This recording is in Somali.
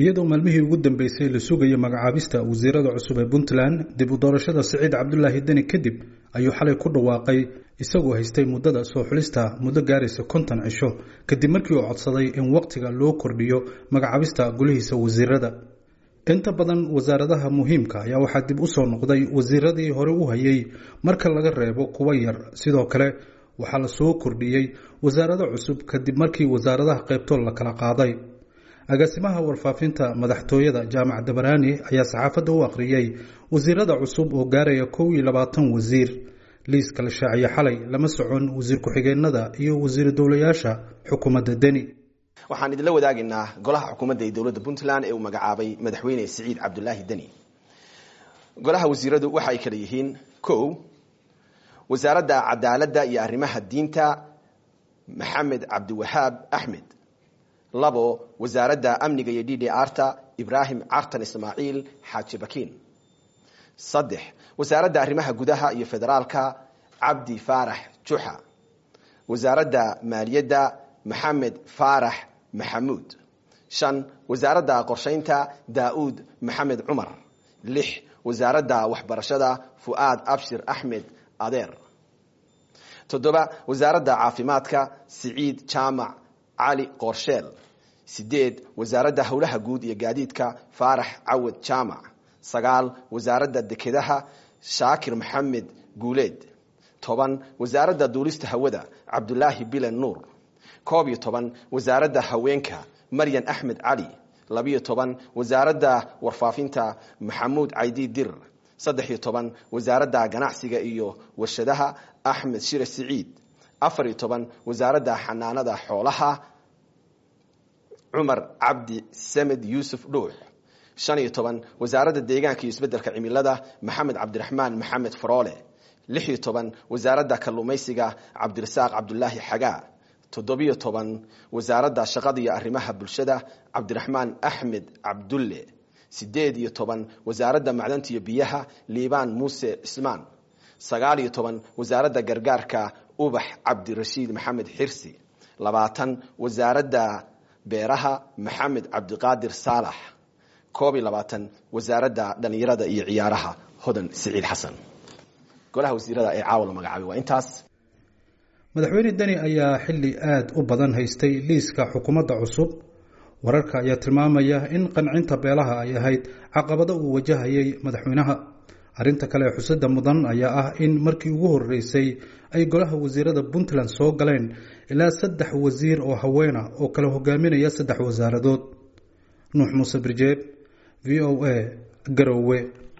iyadoo maalmihii ugu dambeysay la sugayo magacaabista wasiirada cusub ee puntland dib u doorashada siciid cabdulaahi deni kadib ayuu xalay ku dhawaaqay isagoo haystay muddada soo xulista muddo gaaraysa konton cisho kadib markii uu codsaday in waqtiga loo kordhiyo magacaabista golihiisa wasiirada. Inta badan wasaaradaha muhiimka ayaa waxaa dib u soo noqday wasiiradii hore u hayay marka laga reebo kuwa yar. Sidoo kale waxaa la soo kordhiyey wasaarado cusub kadib markii wasaaradaha qaybtood la kala qaaday agaasimaha warfaafinta madaxtooyada jaamac dabaraani ayaa saxaafadda u akhriyey wasiirada cusub oo gaaraya kow iyo labaatan wasiir. Liiska la shaaciye xalay lama socon wasiir ku-xigeenada iyo wasiir dowlayaasha xukuumadda deni. Waxaan idinla wadaagaynaa golaha xukuumadda ee dowladda puntland ee uu magacaabay madaxweyne siciid cabdulaahi deni. Golaha wasiiradu waxa ay kala yihiin kow wasaaradda cadaaladda iyo arrimaha diinta maxamed cabdiwahaab axmed labo wasaaradda amniga iyo d d arta ibraahim cartan ismaaciil xaaji bakiin. Saddex wasaaradda arrimaha gudaha iyo federaalka cabdi faarax juxa. Wasaaradda maaliyadda maxamed faarax maxamuud. Shan wasaaradda qorshaynta daa'uud maxamed cumar. Lix wasaaradda waxbarashada fu'aad abshir axmed adeer. Toddoba wasaaradda caafimaadka siciid jaamac cali qoorsheel sideed wasaaradda howlaha guud iyo gaadiidka faarax cawad jaamac sagaal wasaaradda dekedaha shaakir maxamed guuleed toban wasaaradda duulista hawada cabdulaahi bilen nuur koob iyo toban wasaaradda haweenka maryan axmed cali labiyo toban wasaaradda warfaafinta maxamuud caydi dir saddex iyo toban wasaaradda ganacsiga iyo warshadaha axmed shire siciid afar iyo toban wasaaradda xanaanada xoolaha cumar cabdi samed yuusuf dhuux. Shan iyo toban wasaaradda deegaanka iyo isbeddelka cimilada maxamed cabdiraxmaan maxamed faroole lix iyo toban wasaaradda kalluumaysiga cabdirasaaq cabdulaahi xagaa. Toddobiyo toban wasaaradda shaqada iyo arrimaha bulshada cabdiraxmaan axmed cabdulle. Sideed iyo toban wasaaradda macdanta iyo biyaha liibaan muuse cismaan. Sagaal iyo toban wasaaradda gargaarka ubax cabdirashiid maxamed xirsi labaatan wasaaradda beeraha maxamed cabdiqaadir saalax koob iyo labaatan wasaaradda dhallinyarada iyo ciyaaraha hodan siciid xasan. Golaha wasiirada ee caawa la magacaabay waa intaas. Madaxweyne deni ayaa xilli aada u badan haystay liiska xukuumadda cusub. Wararka ayaa tilmaamaya in qancinta beelaha ay ahayd caqabado uu wajahayay madaxweynaha arrinta kale ee xusada mudan ayaa ah in markii ugu horeysay ay golaha wasiirada puntland soo galeen ilaa saddex wasiir oo haweena oo kala hogaaminaya saddex wasaaradood. Nuux muuse birjeeb v o a garowe